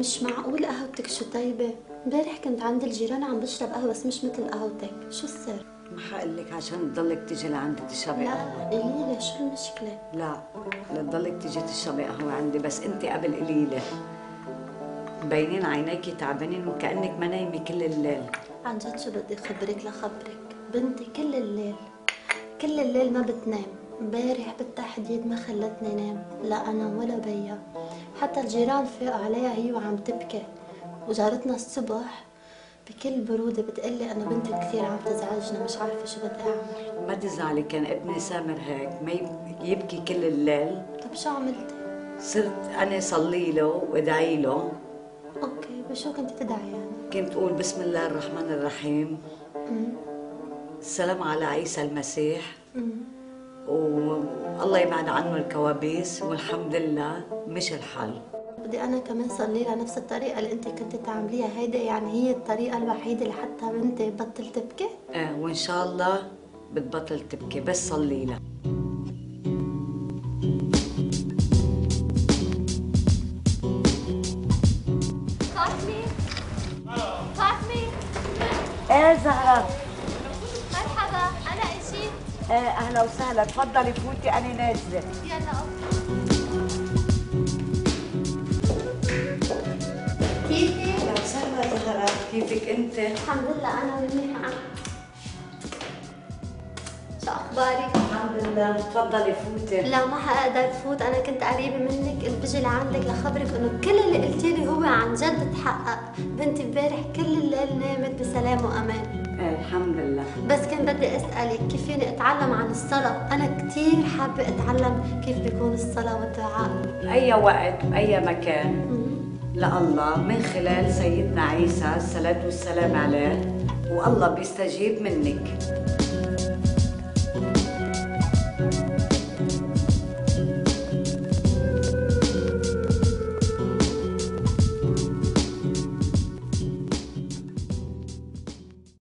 مش معقول قهوتك شو طيبة؟ امبارح كنت عند الجيران عم بشرب قهوة بس مش مثل قهوتك شو السر؟ ما حقول لك عشان تضلك تيجي لعندي تشربي لا قهوة. قليلة شو المشكلة؟ لا لتضلك تيجي تشربي قهوة عندي بس انت قبل قليلة. مبينين عينيكي تعبانين وكأنك ما نايمه كل الليل. عن جد شو بدي خبرك لخبرك؟ بنتي كل الليل كل الليل ما بتنام. امبارح بالتحديد ما خلتني نام لا أنا ولا بيا. حتى الجيران فاقوا عليها هي وعم تبكي. وجارتنا الصبح بكل برودة بتقلي أنا بنتي كثير عم تزعجنا مش عارفة شو بدي أعمل. ما تزعلي كان ابني سامر هيك ما يب- يبكي كل الليل. طب شو عملتي؟ صرت أنا صلي له وأدعي له. أوكي بشو كنت تدعي يعني؟ كنت أقول بسم الله الرحمن الرحيم. السلام على عيسى المسيح. أمم. والله يبعد عنه الكوابيس والحمد لله مش الحل. بدي أنا كمان صلي لها نفس الطريقة اللي أنت كنت تعمليها. هيدي يعني هي الطريقة الوحيدة اللي حتى بنتي بطل تبكي؟ آه وإن شاء الله بتبطل تبكي بس صلي لها. فاطمة فاطمة إيه زهرة؟ أهلا وسهلا تفضلي فوتي أنا نازلة يلا كيفك؟ أهلا وسهلا زهرة كيفك أنت؟ الحمد لله أنا منيحة شو أخبارك؟ الحمد لله. تفضلي فوتي. لا ما حقدر فوت أنا كنت قريبة منك. قلت بجي لعندك لخبرك إنه كل اللي قلتي لي هو عن جد تحقق. بنتي امبارح كل الليل نامت بسلام وأمان. إيه الحمد لله. بس كان بدي أسألك كيف فيني أتعلم عن الصلاة؟ أنا كتير حابة أتعلم كيف بيكون الصلاة والدعاء. أي وقت واي مكان. لله من خلال سيدنا عيسى الصلاة والسلام عليه والله بيستجيب منك.